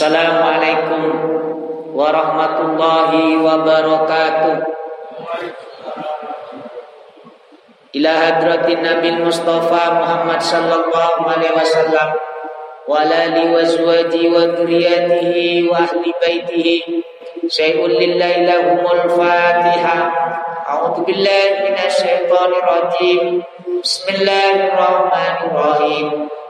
Assalamualaikum warahmatullahi wabarakatuh. Ila hadratin Nabi Mustafa Muhammad sallallahu alaihi wasallam wa ali wa azwaji wa dhurriyyatihi wa ahli baitihi. Syai'un lillahi lahumul fatihah a'udzu billahi minasy syaithanir rajim bismillahirrahmanirrahim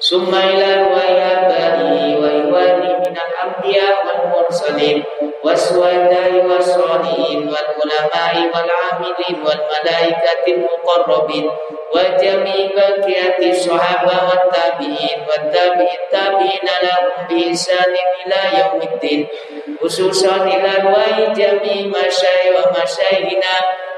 ثم إلى وآبائه وإخوانه من الأنبياء والمرسلين والشهداء والصالحين والعلماء والعاملين والملائكة المقربين وجميع بقية الصحابة والتابعين والتابعين التابعين لهم بإحسان إلى يوم الدين خصوصا إلى رواي جميع مشايخ ومشايخنا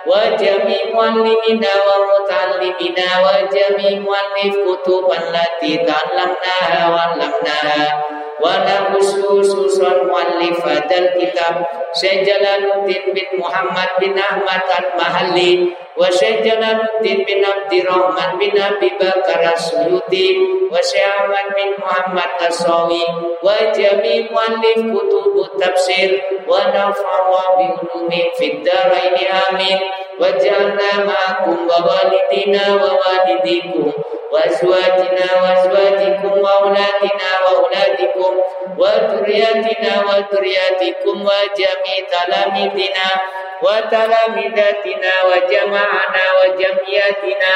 وجميع معلمنا ومتعلمنا وجميع مؤلف كتب التي تعلمناها وعلمناها ونخص خصوصا مؤلف هذا الكتاب شيخ جلال الدين بن محمد بن أحمد المحلي وشيخ جلال الدين بن عبد الرحمن بن أبي بكر السيوطي وشيخ أحمد بن محمد الصاوي وجميع مؤلف كتب التفسير ونفع بعلوم في الدارين آمين وجعلنا معكم ووالدينا ووالديكم وأزواجنا وأزواجكم وأولادنا وأولادكم وذرياتنا وذرياتكم وجميع تلاميذنا وتلامذاتنا وجماعنا وجمعياتنا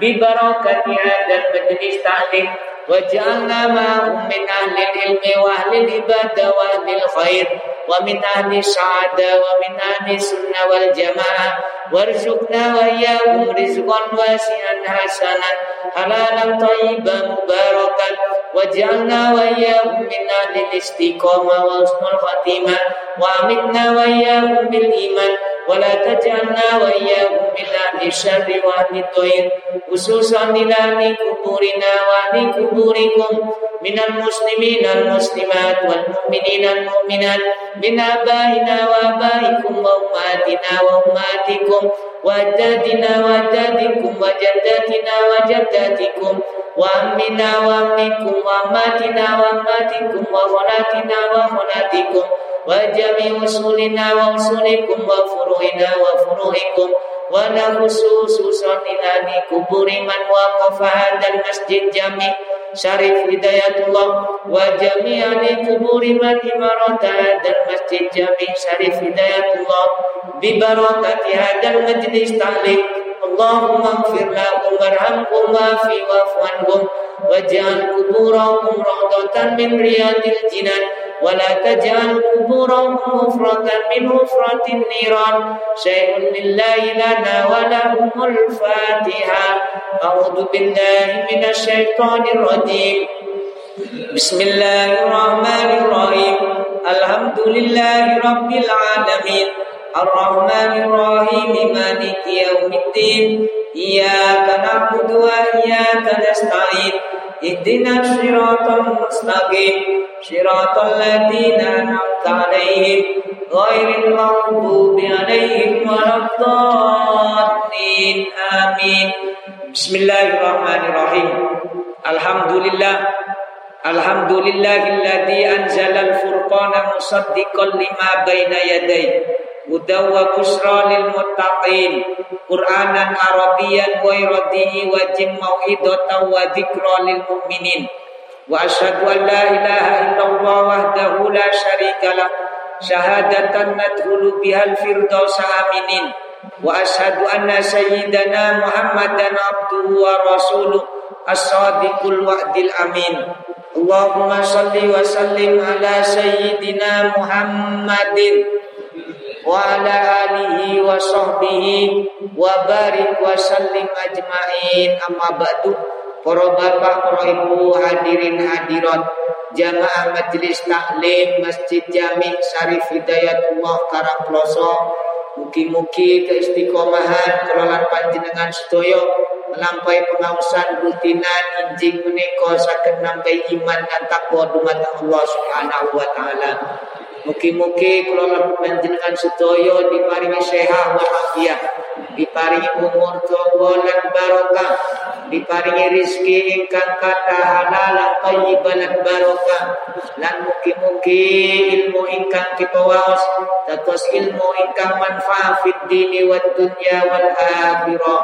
ببركة هذا المجلس تعليم وجعلنا معهم من أهل العلم وأهل العبادة وأهل الخير ومن أهل السعادة ومن أهل السنة والجماعة. وارزقنا وإياهم رزقا واسعا حسنا حلالا طيبا مباركا. واجعلنا وإياهم من أهل الاستقامة وحسن الخاتمة. وأمتنا وإياهم بالإيمان. ولا تجعلنا وإياهم من أهل الشر وأهل الطير خصوصا إلى أهل قبورنا وأهل قبوركم من المسلمين المسلمات والمؤمنين المؤمنات من آبائنا وآبائكم وأمهاتنا وأمهاتكم وأجدادنا وأجدادكم وجداتنا وجداتكم وأمنا وأمكم وأماتنا وأماتكم وخلاتنا وخلاتكم وجميع أصولنا وأصولكم وفروعنا وفروعكم ونخص خصوصا إلى قبور من وقف هذا المسجد جميع شريف هداية الله وجميع قبور من إمارة هذا المسجد جميع شريف هداية الله ببركة هذا المجلس تعليم اللهم اغفر لهم وارحمهم وافي واعف عنهم واجعل قبورهم روضة من رياض الجنان ولا تجعل قبورهم مفرة من مفرة النيران. شيء لله لنا ولهم الفاتحة. أعوذ بالله من الشيطان الرجيم. بسم الله الرحمن الرحيم. الحمد لله رب العالمين. الرحمن الرحيم مالك يوم الدين. إياك نعبد وإياك نستعين. اهدنا الصراط المستقيم. صراط الذين أنعمت عليهم. غير المغضوب عليهم ولا الضالين. آمين. بسم الله الرحمن الرحيم. الحمد لله الحمد لله الذي أنزل الفرقان مصدقا لما بين يديه. هدى وبشرى للمتقين قرآنا عربيا غير ديه وجم موعظة وذكرى للمؤمنين. وأشهد أن لا إله إلا الله وحده لا شريك له شهادة ندخل بها الفردوس آمنين. وأشهد أن سيدنا محمدا عبده ورسوله الصادق الوعد الأمين. اللهم صل وسلم على سيدنا محمد. وعلى آله وصحبه وبارك وسلم أجمعين أما بعد Para bapak, para ibu, hadirin hadirat Jamaah Majelis Taklim Masjid Jami Syarif Hidayatullah Karangploso Mugi-mugi keistiqomahan kelolaan panjenengan sedaya melampaui pengausan rutinan injing menika saged nambahi iman dan takwa dumateng Allah Subhanahu wa taala. Mugi-mugi kula panjenengan sedaya diparingi sehat walafiat, diparingi umur dawa lan barokah, diparingi rizki ingkang kathah halal lan thayyibah lan barokah. Lan mugi-mugi ilmu ingkang kita waos dados ilmu ingkang manfaat fid dini wad dunya wal akhirah.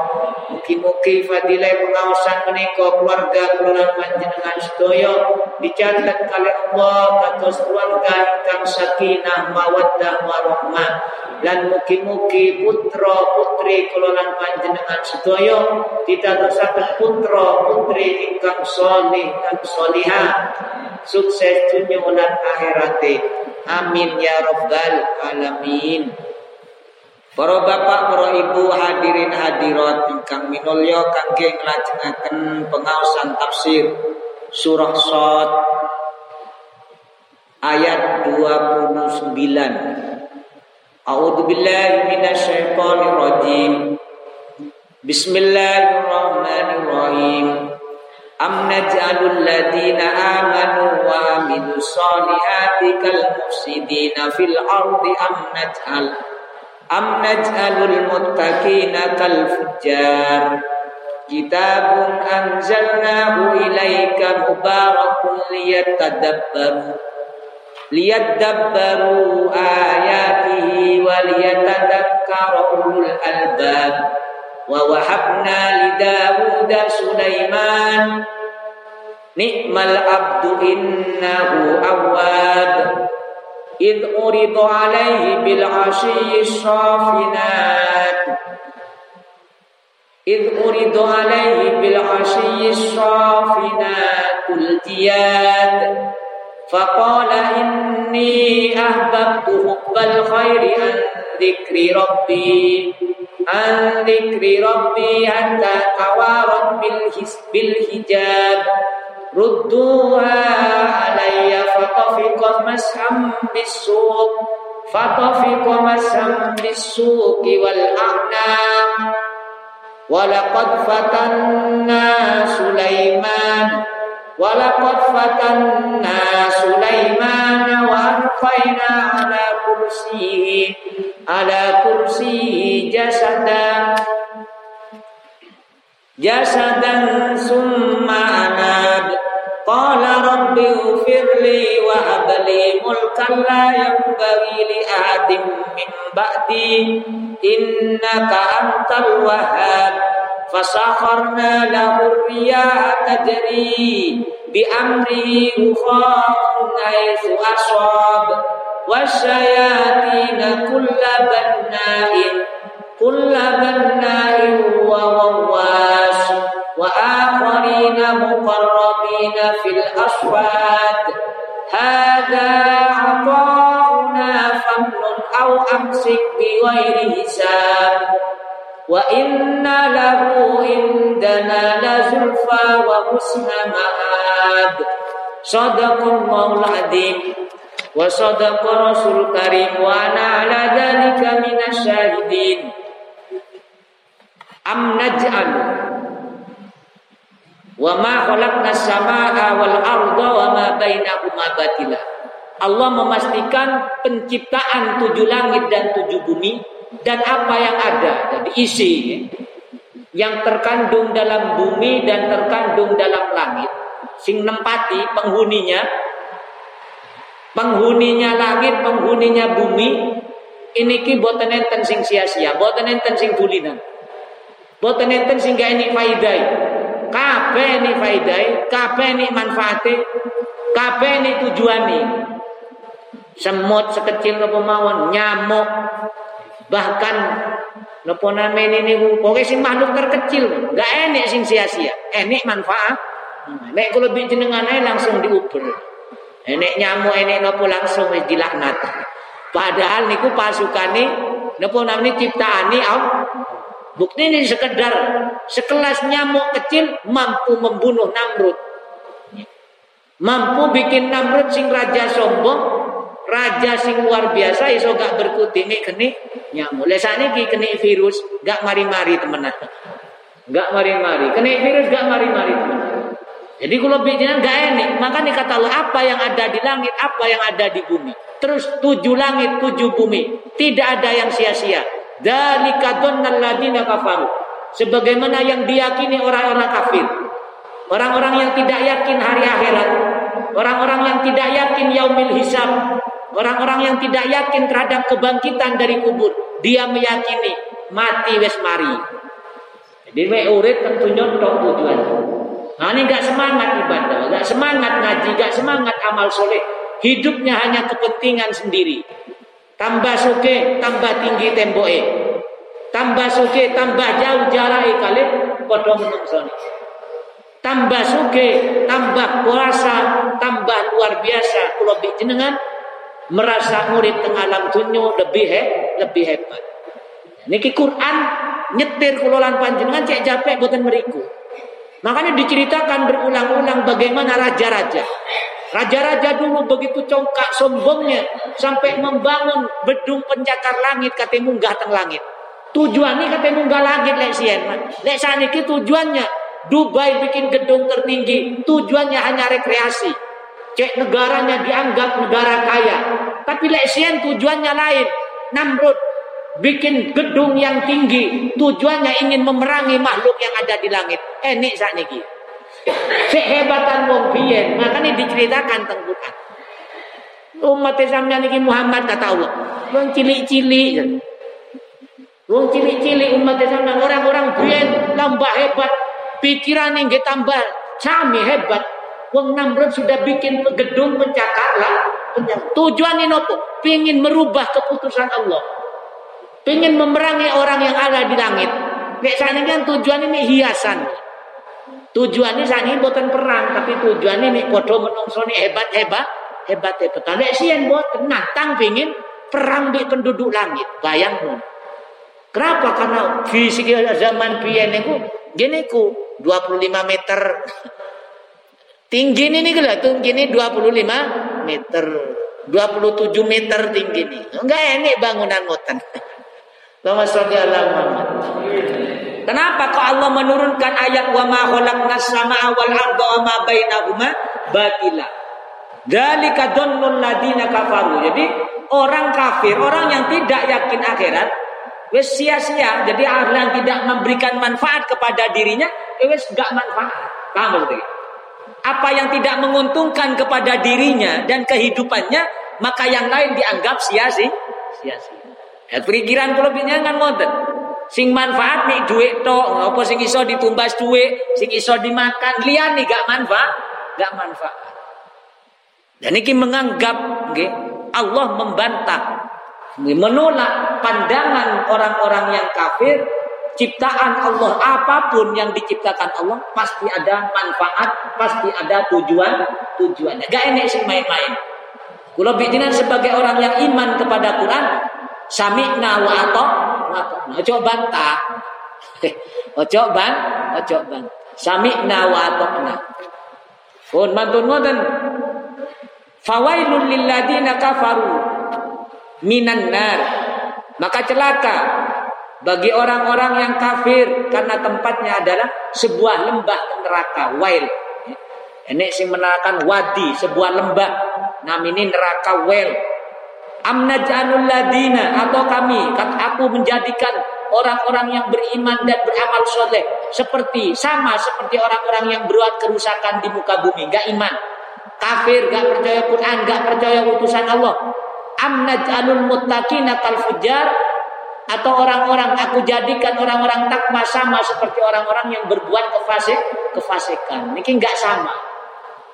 Mugi-mugi fadilah pengawasan menika keluarga kula panjenengan sedaya dicatat kali Allah kados keluarga ingkang sakinah mawaddah warahmah lan mugi-mugi putra putri kula lan panjenengan sedaya ditadosaken putra putri ingkang saleh dan salihah sukses dunia lan akhirate. Amin ya rabbal alamin. Para bapak, para ibu, hadirin hadirat ingkang minulya kangge nglajengaken pengaosan tafsir surah Shad ayat 29 A'udzu billahi minasyaitonir rajim Bismillahirrahmanirrahim. Am naj'alul ladina amanu wa amilus solihati kal mufsidina fil ardi am naj'al am naj'alul muttaqina kal fujjar. Kitabun anzalnahu ilaika mubarakun liyatadabbaru ليدبروا آياته وليتذكر أولو الألباب. ووهبنا لداود سليمان نعم العبد إنه أواب. إذ أرد عليه بالعشي الصافنات. إذ أرد عليه بالعشي الصافنات الجياد فقال إني أحببت حب الخير عن ذكر ربي عن ذكر ربي حتى توارت بالحجاب ردوها علي فطفق مسحا بالسوق فطفق مسحا بالسوق والأعناق ولقد فتنا سليمان Walakad fatanna Sulaiman wa arfa'na ala kursihi ala kursihi jasadan. Jasadan summa anab. Qala rabbi ufirli wa habli mulkan la yambagi li ahadim min ba'di. Innaka antal wahab فسخرنا له الرياح تجري بأمره رخاء حيث أصاب. والشياطين كل بناء كل بناء وغواص وآخرين مقربين في الأصوات هذا عطاؤنا فمن أو أمسك بغير حساب. wa inna lahu indana lazulfa wa husna ma'ad. Sadaqallahul adzim wa sadaqa rasul karim. Wa ana ala dzalika minasyahidin am naj'al. Wa ma khalaqna samaa'a wal arda wa ma bainahuma batila. Allah memastikan penciptaan tujuh langit dan tujuh bumi dan apa yang ada? Jadi isi yang terkandung dalam bumi dan terkandung dalam langit. Sing nempati penghuninya. Penghuninya langit penghuninya bumi. Ini ki boten enten sing sia-sia boten enten sing bulinan. Boten enten sing gak ini faidai kabeh ini faidai kabeh ini manfaate kabeh ini tujuane. Semut sekecil kepemauan nyamuk Bahkan nopo namene niku pokoke sing makhluk terkecil, enggak enek sing sia-sia. Enek manfaat. Nek kula jenengan ae langsung diuber. Enek nyamuk enek nopo langsung dilaknat. Padahal niku pasukane nopo namanya ciptaane. Bukti ini sekedar sekelas nyamuk kecil mampu membunuh Namrud. Mampu bikin Namrud sing raja sombong raja sing luar biasa iso gak berkutik nih kene nyamuk. Lesane ki kene virus gak mari-mari temenan. Gak mari-mari. Kene virus gak mari-mari. Jadi kalau bijinan gak enak, makanya kata Allah apa yang ada di langit, apa yang ada di bumi. Terus tujuh langit, tujuh bumi. Tidak ada yang sia-sia. Dalika donnal ladina kafaru. Sebagaimana yang diyakini orang-orang kafir. Orang-orang yang tidak yakin hari akhirat. Orang-orang yang tidak yakin yaumil hisab. Orang-orang yang tidak yakin terhadap kebangkitan dari kubur. Dia meyakini mati wes mari. Jadi we urip tentunya tok tujuan. Nah ini gak semangat ibadah, gak semangat ngaji, gak semangat amal soleh. Hidupnya hanya kepentingan sendiri. Tambah suke, tambah tinggi temboke. Tambah suke, tambah jauh jarak kali padha menungsoni. Tambah suke, tambah puasa, tambah luar biasa kula jenengan merasa murid tengah alam dunia lebih he, lebih hebat. Niki Quran nyetir kulolan panjenengan cek japek buatan meriku. Makanya diceritakan berulang-ulang bagaimana raja-raja. Raja-raja dulu begitu congkak sombongnya sampai membangun bedung pencakar langit kata munggah teng langit. Tujuannya kata munggah langit lek sien. Lek saniki tujuannya Dubai bikin gedung tertinggi, tujuannya hanya rekreasi. Cek negaranya dianggap negara kaya. Tapi leksian tujuannya lain. Namrud bikin gedung yang tinggi. Tujuannya ingin memerangi makhluk yang ada di langit. Eh, nih saat niki. Sehebatan wong biyen, makanya diceritakan tentang Quran. Umat Islam niki Muhammad kata Allah. Wong cilik-cilik. Wong cilik-cilik umat Islam orang-orang biyen lambah hebat. Pikiran yang tambah cami hebat Wong Namrud sudah bikin gedung pencakar lah. Tujuan ini apa? Pingin merubah keputusan Allah. Pingin memerangi orang yang ada di langit. Nek sana kan tujuan ini hiasan. Tujuan ini sana bukan perang, tapi tujuan ini kodo menungsoni hebat hebat hebat hebat. Nek sian buat nantang pingin perang di penduduk langit. Bayangmu. Kenapa? Karena fisik zaman biyen niku gini ku 25 meter Tinggi ini gila, tinggi ini 25 meter. 27 meter tinggi ini. Enggak ini bangunan ngoten. Allahumma sholli Muhammad. Kenapa kok Allah menurunkan ayat wa ma khalaqnas samaa wal arda wa ma bainahuma batila. Dalika dhannul ladina kafaru. Jadi orang kafir, orang yang tidak yakin akhirat, wes sia-sia. Jadi orang yang tidak memberikan manfaat kepada dirinya, wes enggak manfaat. Paham betul? Apa yang tidak menguntungkan kepada dirinya dan kehidupannya, maka yang lain dianggap sia-sia. Sia-sia. Ya, pikiran kula kan ngoten. Sing manfaat nih duit to, apa sing iso ditumbas duit, sing iso dimakan, nih gak manfaat, gak manfaat. Dan ini menganggap okay, Allah membantah, menolak pandangan orang-orang yang kafir ciptaan Allah apa pun yang diciptakan Allah pasti ada manfaat, pasti ada tujuan tujuannya. Gak enak sih main-main. Kalau bikinan sebagai orang yang iman kepada Quran, sami'na wa ato, ojo bantah. Ojo ban, ojo ban. Sami'na wa atokna. Pun mantun ngoten. Fawailul lil ladina kafaru minan nar. Maka celaka bagi orang-orang yang kafir karena tempatnya adalah sebuah lembah neraka wail. Ini sing menerangkan wadi sebuah lembah. Namini neraka wail. Amnajanul ladina atau kami aku menjadikan orang-orang yang beriman dan beramal soleh seperti sama seperti orang-orang yang berbuat kerusakan di muka bumi. Gak iman. Kafir gak percaya Quran gak percaya utusan Allah. Amnajanul muttaqina kal fujar atau orang-orang aku jadikan orang-orang takwa sama seperti orang-orang yang berbuat kefasik kefasikan. Niki enggak sama.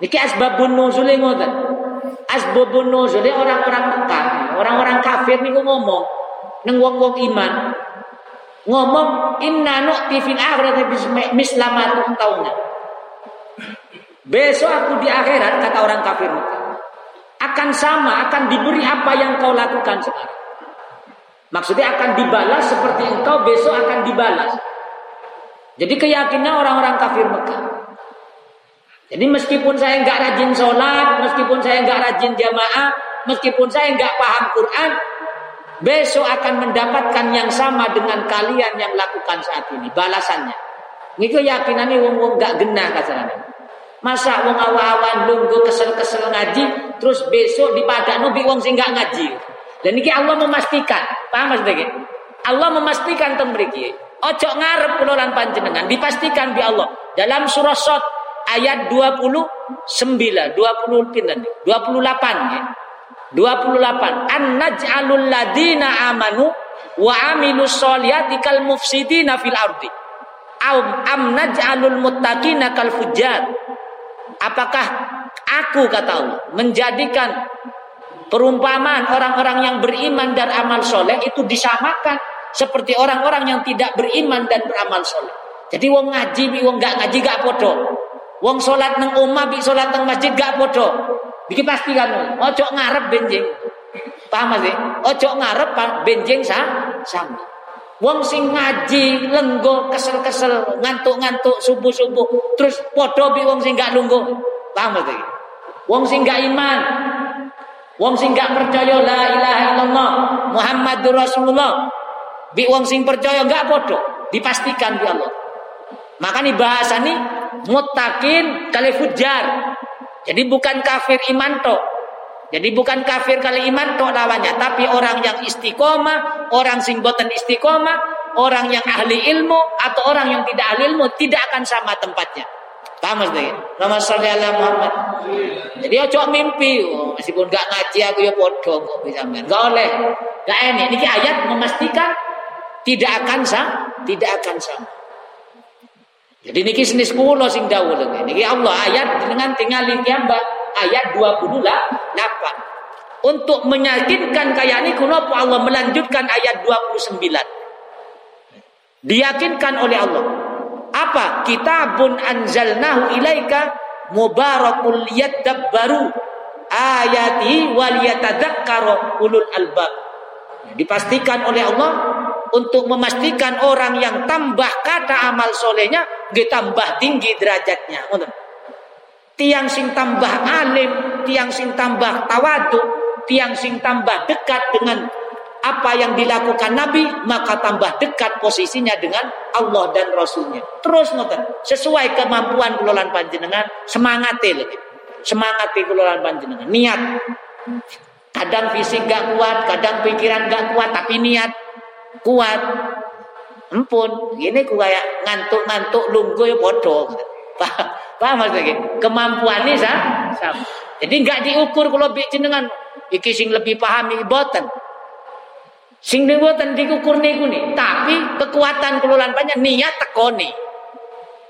Niki asbabun nuzul ngoten. Asbabun nuzul orang-orang Mekah orang-orang kafir niku ngomong neng wong-wong iman. Ngomong inna nu'ti fil akhirati mislamatum tauna. Besok aku di akhirat kata orang kafir akan sama akan diberi apa yang kau lakukan sekarang Maksudnya akan dibalas seperti engkau besok akan dibalas. Jadi keyakinan orang-orang kafir Mekah. Jadi meskipun saya nggak rajin sholat, meskipun saya nggak rajin jamaah, meskipun saya nggak paham Quran, besok akan mendapatkan yang sama dengan kalian yang lakukan saat ini. Balasannya. Niku yakinan ini wong wong gak genah kasarane. Masa wong awan-awan lunggu kesel-kesel ngaji, terus besok dipadakno bi wong sing gak ngaji. Dan ini Allah memastikan, paham Mas Allah memastikan teng mriki. Ojo ngarep kula panjenengan, dipastikan bi Allah. Dalam surah Sot ayat 29, 20 pinten 28 ya. 28 an naj'alul ladina amanu wa amilus solihati kal mufsidina fil ardi am, am naj'alul muttaqina kal fujjar apakah aku kata Allah menjadikan perumpamaan orang-orang yang beriman dan amal soleh itu disamakan seperti orang-orang yang tidak beriman dan beramal soleh jadi wong ngaji bi wong gak ngaji gak podo wong sholat neng omah bi sholat neng masjid gak podo Iki pasti kan, ojo ngarep benjing. Paham sih? Ojo ngarep benjing sa sama. Wong sing ngaji lenggo kesel-kesel ngantuk-ngantuk subuh-subuh terus podo bi wong sing gak lungguh. Paham sih? Wong sing gak iman. Wong sing gak percaya la ilaha illallah Muhammadur Rasulullah. Bi wong sing percaya gak podo dipastikan bi Allah. Makanya bahasa ini mutakin kali fujar. Jadi bukan kafir iman tok. Jadi bukan kafir kali iman tok lawannya, tapi orang yang istiqomah, orang sing boten istiqomah, orang yang ahli ilmu atau orang yang tidak ahli ilmu tidak akan sama tempatnya. Paham Mas Nama sholli ala Muhammad. Jadi ojo mimpi, oh, meskipun gak ngaji aku ya podo kok bisa men. Gak oleh. Gak ini. Ini ayat memastikan tidak akan sama, tidak akan sama. Jadi niki senis kula sing dawuh niki Allah ayat dengan tinggal mbak ayat 28. Untuk meyakinkan kayak ini kenapa Allah melanjutkan ayat 29. Diyakinkan oleh Allah. Apa? Kitabun anzalnahu ilaika mubarakul baru ayati wal yatadzakkaru ulul albab. Dipastikan oleh Allah untuk memastikan orang yang tambah kata amal solehnya tambah tinggi derajatnya tiang sing tambah alim tiang sing tambah tawadu tiang sing tambah dekat dengan apa yang dilakukan Nabi maka tambah dekat posisinya dengan Allah dan Rasulnya. Terus ngoten sesuai kemampuan kulolan panjenengan semangat lagi. Semangat kulolan panjenengan niat. Kadang fisik gak kuat kadang pikiran gak kuat tapi niat. Kuat. Empun. Ini ku kayak ngantuk-ngantuk lungguh ya bodoh. Paham? Paham maksudnya? Kemampuan ini sama. Jadi nggak diukur kalau jenengan. Iki sing lebih paham iki boten sing boten diukur niku nih tapi kekuatan kelulan banyak niat tekoni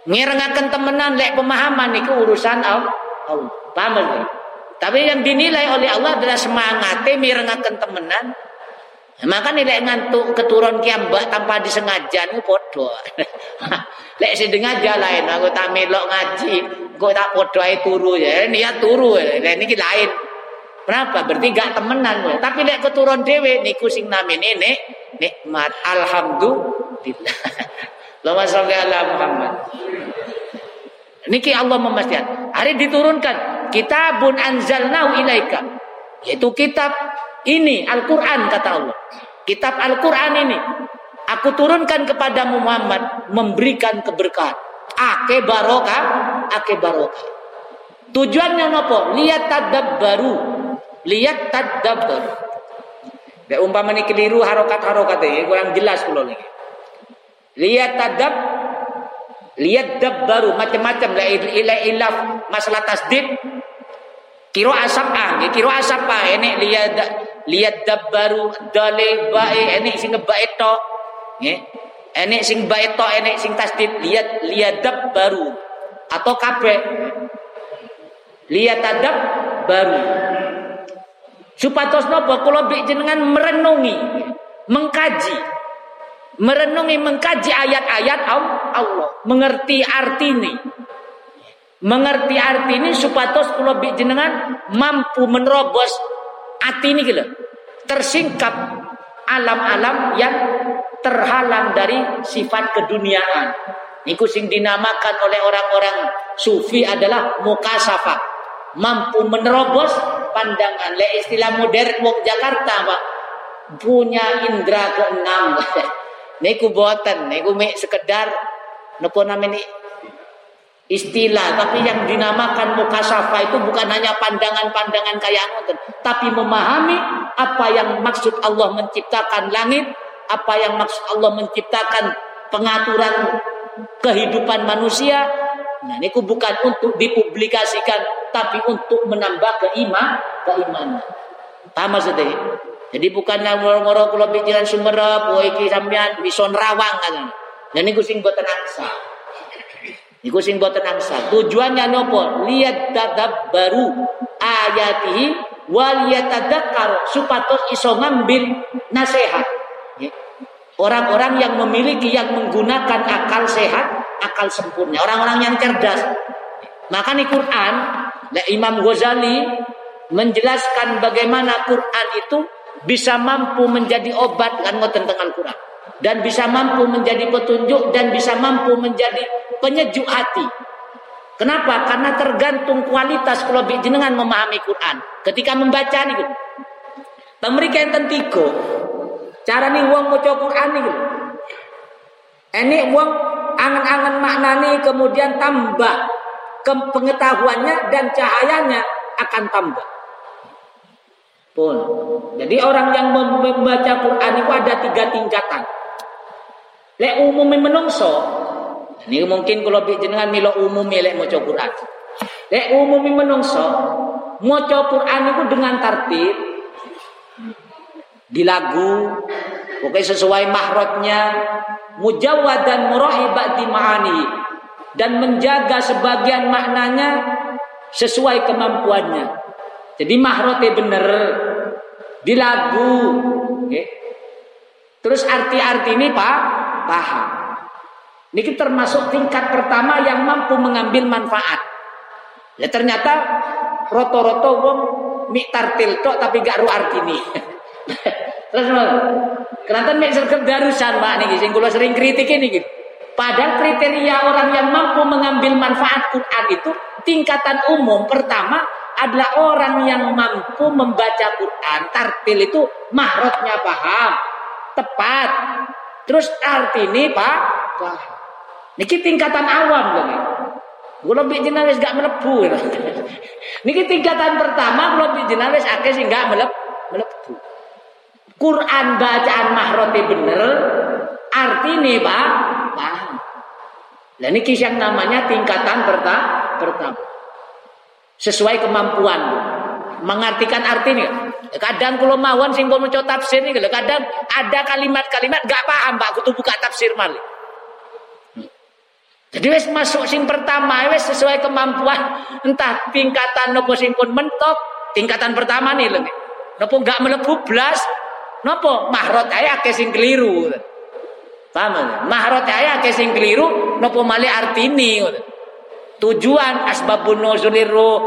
ngirengaken temenan lek pemahaman niku urusan Allah paham tapi yang dinilai oleh Allah adalah semangatnya mirengaken temenan maka nilai ngantuk keturun kiambak tanpa disengaja itu podo. Lek sengaja lain aku tak melok ngaji, kok tak podo ae turu ya. Niat turu ya. Ini lain. Kenapa? Berarti gak temenan ya. Tapi lek keturun dewe niku sing namine nek nikmat alhamdulillah. Allahumma sholli ala Muhammad. Niki Allah memastikan. Hari diturunkan kitabun anzalnahu ilaika. Yaitu kitab ini Al-Quran kata Allah. Kitab Al-Quran ini. Aku turunkan kepada Muhammad. Memberikan keberkahan. Ake barokah. Ake barokah. Tujuannya apa? Lihat tadab baru. Lihat tadab baru. Ya, umpama ini keliru harokat-harokat ini. Kurang jelas kalau lagi. Lihat tadab. Lihat dab baru. Macam-macam. Ilah ilaf masalah tasdid. Kiro asap ah, kiro asap ah, ini lihat lihat dabbaru dale bae ini sing bae to. Nggih. Ini sing bae to, ini sing tasdid lihat lihat dabbaru atau kabeh. Lihat adab baru. Supatos napa kula jenengan merenungi, mengkaji. Merenungi mengkaji ayat-ayat Allah, mengerti artinya mengerti arti ini supatos kula jenengan mampu menerobos hati ini gitu tersingkap alam-alam yang terhalang dari sifat keduniaan. Niku sing dinamakan oleh orang-orang sufi adalah mukasafah mampu menerobos pandangan. Le istilah modern wong Jakarta Pak. Punya indera keenam. Niku boten niku mek sekedar napa namanya istilah tapi yang dinamakan mukasafa itu bukan hanya pandangan-pandangan kayak ngoten tapi memahami apa yang maksud Allah menciptakan langit apa yang maksud Allah menciptakan pengaturan kehidupan manusia nah ini bukan untuk dipublikasikan tapi untuk menambah keiman keimanan paham maksudnya jadi bukannya ngoro-ngoro kula pikiran sumerep kowe iki sampean bison rawang kan dan niku sing boten angsa Iku sing boten angsa. Tujuannya nopo? Lihat dadab baru ayatihi wal yatadakkar supados iso ngambil nasihat. Orang-orang yang memiliki yang menggunakan akal sehat, akal sempurna, orang-orang yang cerdas. Maka nih Quran, Imam Ghazali menjelaskan bagaimana Quran itu bisa mampu menjadi obat ngoten tentang Quran dan bisa mampu menjadi petunjuk dan bisa mampu menjadi penyejuk hati. Kenapa? Karena tergantung kualitas kalau jenengan memahami Quran. Ketika membaca nih, pemerintah yang tentiko Cara nih uang mau Quran nih gitu. Ini uang angan-angan maknani kemudian tambah ke pengetahuannya dan cahayanya akan tambah. Pun. Jadi orang yang membaca Quran itu ada tiga tingkatan. Lek umumnya menungso, ini mungkin kalau jenengan milo umum lek mau Quran. Lek umumnya menungso, mau Quran itu dengan tertib, di lagu pokoknya sesuai mahrotnya mujawad dan murahibat di ma'ani. Dan menjaga sebagian maknanya sesuai kemampuannya. Jadi mahrotnya bener di lagu. Okay. terus arti-arti ini pak? Paham. Ini termasuk tingkat pertama yang mampu mengambil manfaat. Ya ternyata roto-roto wong mik tartil tok tapi gak ru arti ini Terus kenapa mek sergap darusan Pak niki sing kula sering kritik ini gitu. Padahal kriteria orang yang mampu mengambil manfaat Quran itu tingkatan umum pertama adalah orang yang mampu membaca Quran. Tartil itu mahrotnya paham, tepat. Terus arti ini Pak, paham. Niki tingkatan awam nih. Gue lebih jenalis gak melebu. Niki tingkatan pertama gue lebih jenalis akeh sih gak melebu. Quran bacaan mahrote bener, artinya pak paham. Dan ini kisah namanya tingkatan pertama. Sesuai kemampuan. Mengartikan artinya. Kadang kalau mawon sing mau tafsir nih, kadang ada kalimat-kalimat gak paham pak, kudu buka tafsir mali. Jadi wes masuk sing pertama wes sesuai kemampuan entah tingkatan nopo sing pun mentok tingkatan pertama nih lho. Nopo gak melebu blas Napa mahrot ae akeh sing keliru. Paham? Mahrot ae akeh sing keliru napa male artine Tujuan asbabun nuzulir ruh.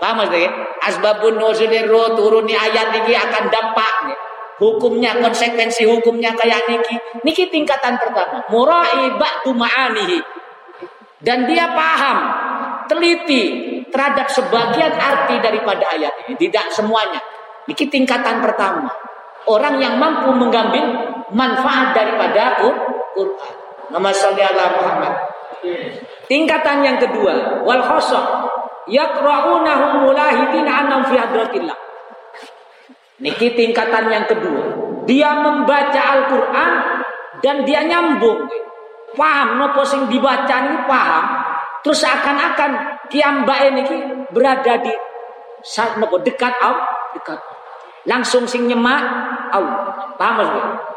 Paham ya? Asbabun nuzulir ruh turunnya ayat ini akan dampak nih. Hukumnya konsekuensi hukumnya kayak niki. Niki tingkatan pertama. Murai ba'du ma'anihi. Dan dia paham, teliti terhadap sebagian arti daripada ayat ini, tidak semuanya. Niki tingkatan pertama orang yang mampu mengambil manfaat daripada Quran. Nama salli ala Muhammad. Tingkatan yang kedua, wal khosok yaqra'unahu mulahidin anam fi hadratillah. Niki tingkatan yang kedua. Dia membaca Al-Qur'an dan dia nyambung. Paham nopo sing dibaca ini paham. Terus akan-akan kiambae niki berada di saat nopo dekat Allah, dekat langsung sing nyemak Allah. Paham maksudnya?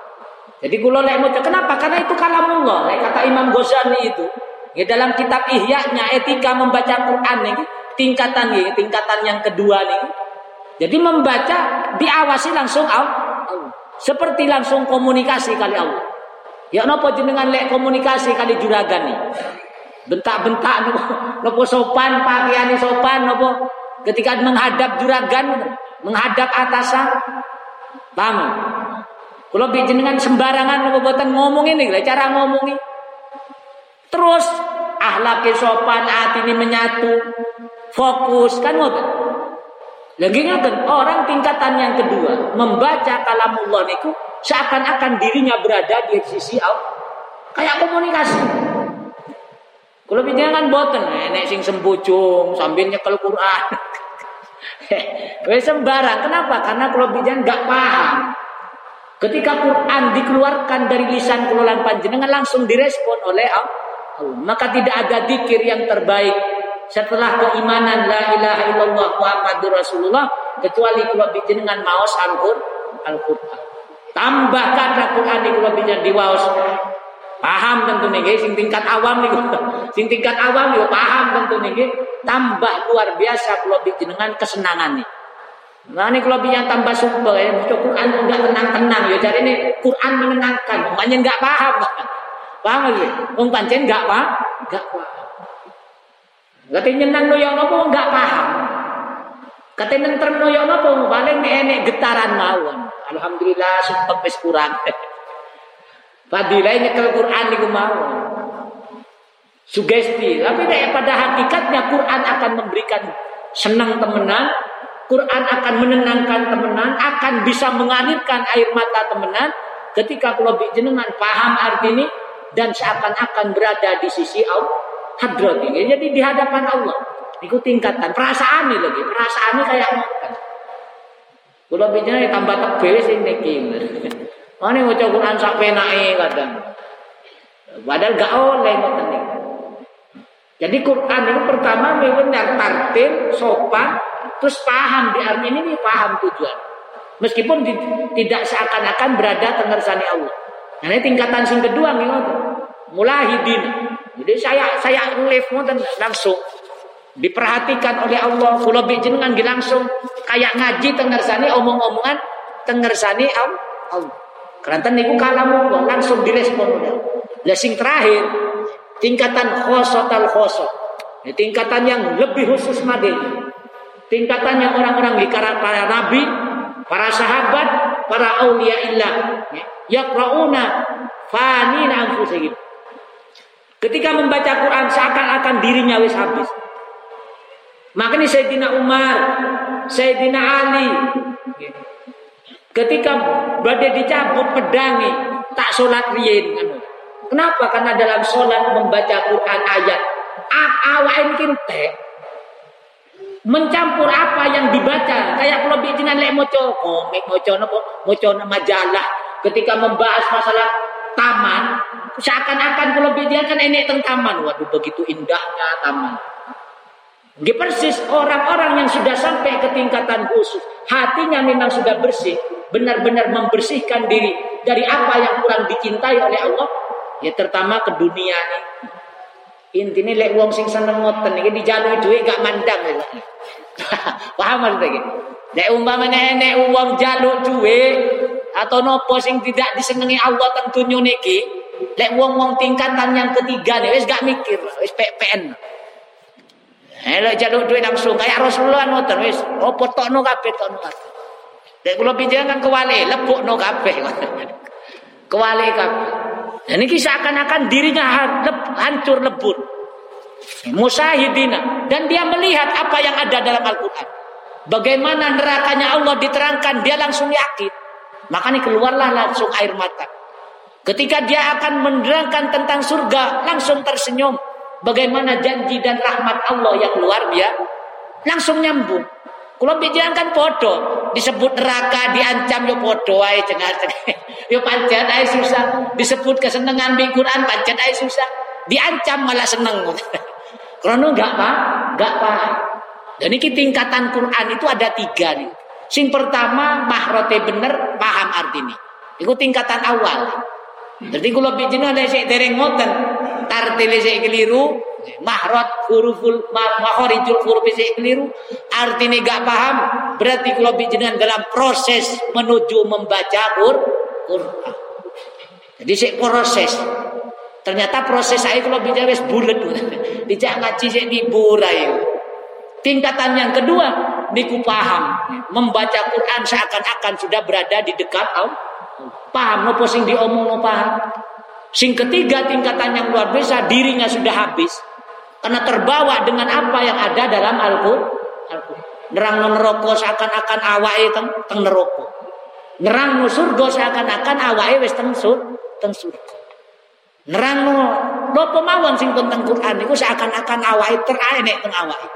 Jadi kula lek mau kenapa? Karena itu kalamullah. Lek kata Imam Ghazali itu, ya dalam kitab Ihya-nya etika membaca Quran nih, tingkatan nih, tingkatan yang kedua nih. Jadi membaca diawasi langsung Allah. Seperti langsung komunikasi kali Allah. Ya nopo jenengan lek komunikasi kali juragan nih. Bentak-bentak nopo sopan, pakaian sopan nopo ketika menghadap juragan menghadap atasan. Paham? Kalau jenengan sembarangan ngobotan ngomong ini, cara ngomong ini. Terus ahlak sopan, hati ini menyatu, fokus kan ngoten. Lagi ngaten orang tingkatan yang kedua membaca kalamullah niku seakan-akan dirinya berada di sisi Allah. Kayak komunikasi. Kalau bicara kan boten, nenek sing sembujung sambil nyekel Quran. Wes sembarang. Kenapa? Karena kalau nggak paham. Ketika Quran dikeluarkan dari lisan kelolaan panjenengan langsung direspon oleh Allah. Maka tidak ada dikir yang terbaik setelah keimanan la ilaha illallah Muhammadur Rasulullah kecuali kalau dengan maos Al-Qur'an. Tambah kata Quran di kalau bicara di waos paham tentu nih sing tingkat awam nih sing tingkat awam nih paham tentu nih tambah luar biasa kalau dengan kesenangan nih Nah ini kalau yang tambah super ya, baca Quran enggak tenang-tenang ya. Jadi ini Quran menenangkan, makanya enggak paham. Paham lagi? Wong pancen enggak paham, enggak paham. Kata nyenang noyo nopo enggak paham. Kata nentrem noyo nopo paling enek getaran mawon. Alhamdulillah sumpah wis kurang. Fadilah nyekel Quran niku mawon. Sugesti, tapi pada hakikatnya Quran akan memberikan senang temenan, Quran akan menenangkan temenan, akan bisa mengalirkan air mata temenan ketika kalau jenengan paham arti ini dan seakan-akan berada di sisi Allah hadrat ini. Jadi di hadapan Allah. Itu tingkatan perasaan ini lagi, perasaan ini kayak makan. Kalau bicara tambah tebel sih niki. Mana mau coba Quran sampai naik kadang. Padahal gak oleh ngoten. Jadi Quran itu pertama benar tartil, sopan, terus paham di arti ini paham tujuan. Meskipun di, tidak seakan-akan berada tengersani Allah. Nah, ini tingkatan sing kedua nih mulahidin. Jadi saya saya live ngoten langsung diperhatikan oleh Allah kula jenengan langsung kayak ngaji tengersani omong-omongan tengersani Allah. Karena niku kalamu langsung direspon oleh Allah. sing terakhir tingkatan khosotal khosot. Tingkatan yang lebih khusus madin. Tingkatan yang orang-orang di para nabi, para sahabat, para aulia illah. Yaqrauna fanina anfusihim. Ketika membaca Quran seakan-akan dirinya wis habis. Makanya Sayyidina Umar, Sayyidina Ali, ketika badai dicabut pedangi, tak sholat rien. Kenapa? Karena dalam sholat membaca Quran ayat, awain kinte, mencampur apa yang dibaca. Kayak kalau bikinan lek moco komik, moco nopo, moco majalah. Ketika membahas masalah taman, seakan-akan kalau dia kan enek teng taman. Waduh begitu indahnya taman. Di persis orang-orang yang sudah sampai ke tingkatan khusus, hatinya memang sudah bersih, benar-benar membersihkan diri dari apa yang kurang dicintai oleh Allah, ya terutama ke dunia ini. Intinya lek wong sing seneng ngoten iki dijalui duit gak mandang. Ya. Paham maksudnya iki? Lek umpamane enek wong jaluk duit atau nopo sing tidak disenangi Allah tentunya niki lek wong-wong tingkatan yang ketiga nih wis gak mikir wis PPN Eh lek jaluk duit langsung kayak Rasulullah ngoten wis. Opo tokno kabeh tokno kabeh. Lek kula pinjenengan kewale lebokno kabeh. Kewale kabeh. Dan ini seakan-akan dirinya hancur lebur. Musahidina dan dia melihat apa yang ada dalam Al-Quran. Bagaimana nerakanya Allah diterangkan dia langsung yakin. Makanya keluarlah langsung air mata. Ketika dia akan menerangkan tentang surga, langsung tersenyum. Bagaimana janji dan rahmat Allah yang luar biasa. Langsung nyambung. Kalau bicara kan bodoh, disebut neraka, diancam yo bodoh ay cengar Yo pancet ay susah, disebut kesenangan di Quran pancet ay susah. Diancam malah seneng. Karena enggak pak, enggak paham. Dan ini tingkatan Quran itu ada tiga nih. Sing pertama mahrote bener paham artinya. Itu tingkatan awal. Jadi kalau bicara ada sih dereng ngoten, tartile sih keliru, mahrot huruful mahorijul huruf sih keliru, artinya gak paham. Berarti kalau bicara dalam proses menuju membaca Quran. Jadi sih proses. Ternyata proses saya kalau bicara wis bulat, tidak ngaji sih diburai. Tingkatan yang kedua, niku paham. Membaca Quran seakan-akan sudah berada di dekat Allah. Paham nopo sing diomong no paham. Sing ketiga tingkatan yang luar biasa dirinya sudah habis karena terbawa dengan apa yang ada dalam Al-Qur'an. Nerang neraka seakan-akan awake teng teng neraka. Nerang surga seakan-akan awake wis teng sur teng surga. Nerang napa mawon sing teng Quran iku seakan-akan awake teraene teng awake.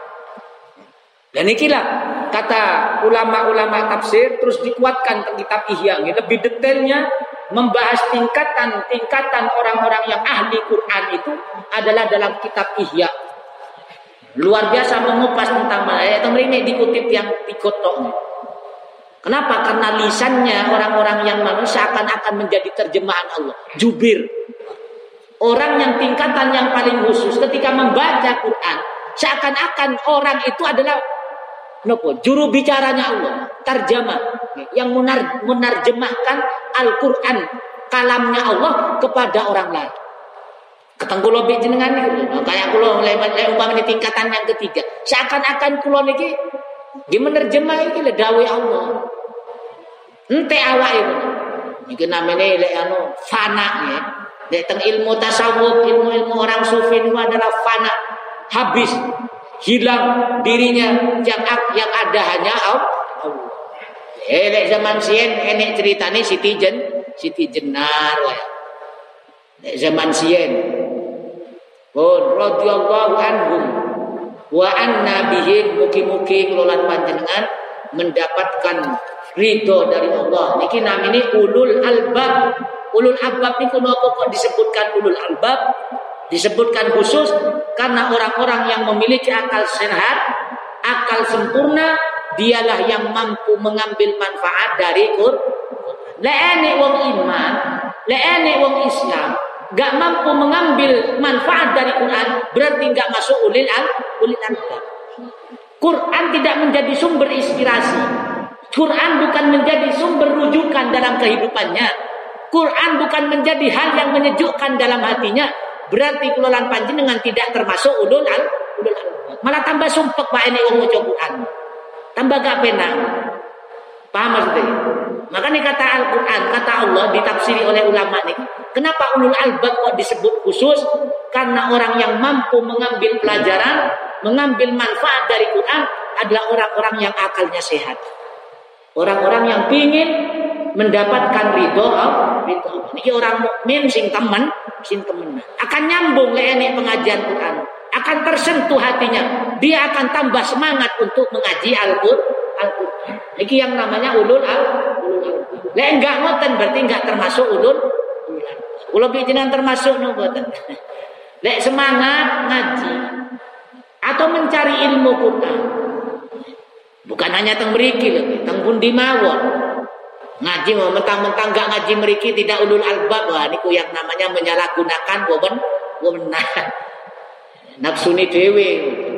Dan ikilah kata ulama-ulama tafsir terus dikuatkan ke kitab Ihya lebih detailnya membahas tingkatan-tingkatan orang-orang yang ahli Quran itu adalah dalam kitab Ihya. Luar biasa mengupas tentang ayat ini dikutip yang pikotok. Kenapa? Karena lisannya orang-orang yang manusia akan-akan menjadi terjemahan Allah. Jubir. Orang yang tingkatan yang paling khusus ketika membaca Quran. Seakan-akan orang itu adalah Nopo, juru bicaranya Allah, terjemah yang menar, menerjemahkan Al-Qur'an kalamnya Allah kepada orang lain. Kula mbek jenengan niku kayak kula lewat umpama tingkatan yang ketiga. Seakan-akan kula niki nggih menerjemah iki le dawuh Allah. Ente awake Iki namanya lek anu fana ya. Lek ilmu tasawuf, ilmu-ilmu orang sufi itu adalah fana, habis hilang dirinya yang yang ada hanya Allah. Eh zaman sien enek ceritane Siti Jen, Siti Jenar wae. Lek zaman sien. Oh radhiyallahu anhum wa anna bihim mugi-mugi kelolaan panjenengan mendapatkan ridho dari Allah. Niki namine ulul albab. Ulul albab niku napa kok disebutkan ulul albab? Disebutkan khusus karena orang-orang yang memiliki akal sehat, akal sempurna, dialah yang mampu mengambil manfaat dari Quran. Leene wong iman, leene wong Islam, gak mampu mengambil manfaat dari Quran, berarti gak masuk ulil al ulil albab. Quran tidak menjadi sumber inspirasi. Quran bukan menjadi sumber rujukan dalam kehidupannya. Quran bukan menjadi hal yang menyejukkan dalam hatinya. Berarti kelolaan panjenengan tidak termasuk ulul al ulul al. Malah tambah sumpek Pak ini wong maca Quran. Tambah gak penang. Paham maksudnya? Makanya kata Al-Quran, kata Allah ditafsiri oleh ulama nih. Kenapa ulul albab kok disebut khusus? Karena orang yang mampu mengambil pelajaran, mengambil manfaat dari Quran adalah orang-orang yang akalnya sehat. Orang-orang yang ingin mendapatkan ridho ridho ini orang mukmin sing teman sing temen akan nyambung ini pengajian Quran. Akan tersentuh hatinya. Dia akan tambah semangat untuk mengaji Al-Qur'an. Al ini yang namanya ulul al enggak ngoten berarti enggak termasuk ulul ulul bijinan termasuk ngoten? Lek semangat ngaji atau mencari ilmu Quran. Bukan hanya teng mriki lho teng pundi mawon Ngaji mau mentang-mentang gak ngaji meriki tidak ulul albab. Wah niku yang namanya menyalahgunakan women wewenang. Nafsuni dewe.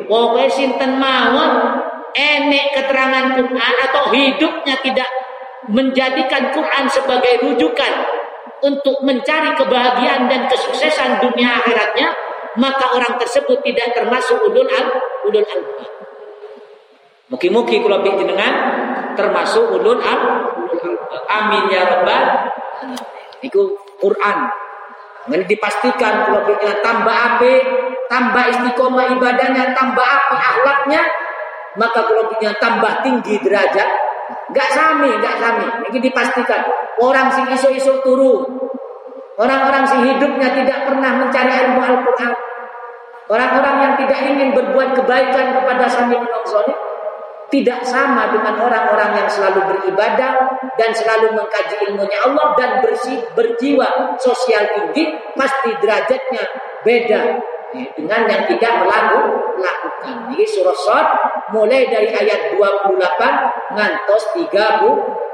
Pokoknya sinten mawon enek keterangan Quran atau hidupnya tidak menjadikan Quran sebagai rujukan untuk mencari kebahagiaan dan kesuksesan dunia akhiratnya, maka orang tersebut tidak termasuk ulul al ulul albab. Mugi-mugi kula jenengan termasuk ulul al Amin ya rabbal Iku Quran. Ini dipastikan kalau kita tambah api, tambah istiqomah ibadahnya, tambah api akhlaknya, maka kalau kita tambah tinggi derajat, gak sami, gak sami. Ini dipastikan. Orang sing iso-iso turun, orang-orang sing hidupnya tidak pernah mencari ilmu Al-Quran, orang-orang yang tidak ingin berbuat kebaikan kepada sami menungsolih, tidak sama dengan orang-orang yang selalu beribadah dan selalu mengkaji ilmunya Allah dan bersih berjiwa sosial tinggi pasti derajatnya beda. Dengan yang tidak melakukan. Ini surah Sad mulai dari ayat 28 ngantos 30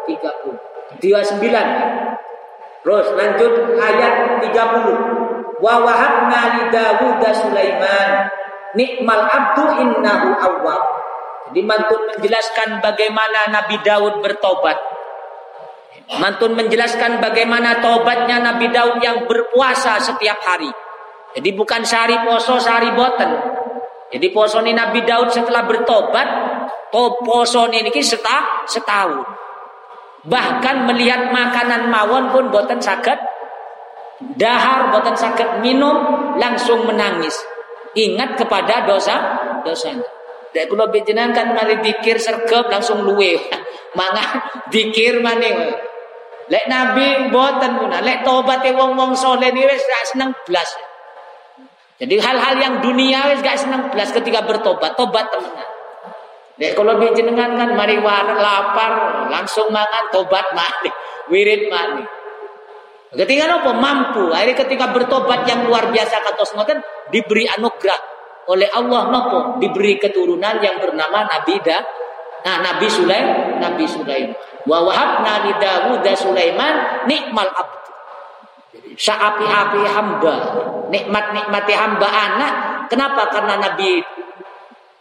30 29 Terus lanjut ayat 30 wa wahabna li Dawud Sulaiman nikmal abdu innahu awwab jadi mantun menjelaskan bagaimana Nabi Daud bertobat. Mantun menjelaskan bagaimana tobatnya Nabi Daud yang berpuasa setiap hari. Jadi bukan sehari poso, sehari boten. Jadi poso ini Nabi Daud setelah bertobat, to poso ini setah, setahun. Bahkan melihat makanan mawon pun boten sakit. Dahar boten sakit minum langsung menangis. Ingat kepada dosa dosanya. Dek kula jenengan kan mari dikir sergap langsung luwe. Mangga dikir maning. Lek Nabi boten guna, lek tobat e wong-wong saleh ni wis gak seneng blas. Jadi hal-hal yang dunia wis gak seneng blas ketika bertobat, tobat temenan. Lek kalau jenengan kan mari war lapar langsung mangan tobat mati, wirid mati. Ketika apa mampu, akhirnya ketika bertobat yang luar biasa kata ngoten diberi anugerah oleh Allah nopo? Diberi keturunan yang bernama Nabi Da nah Nabi Sulaim Nabi Sulaim. Wa wahabna li Dawud Sulaiman nikmal abd. Saapi-api hamba. Nikmat-nikmati hamba anak. Kenapa? Karena Nabi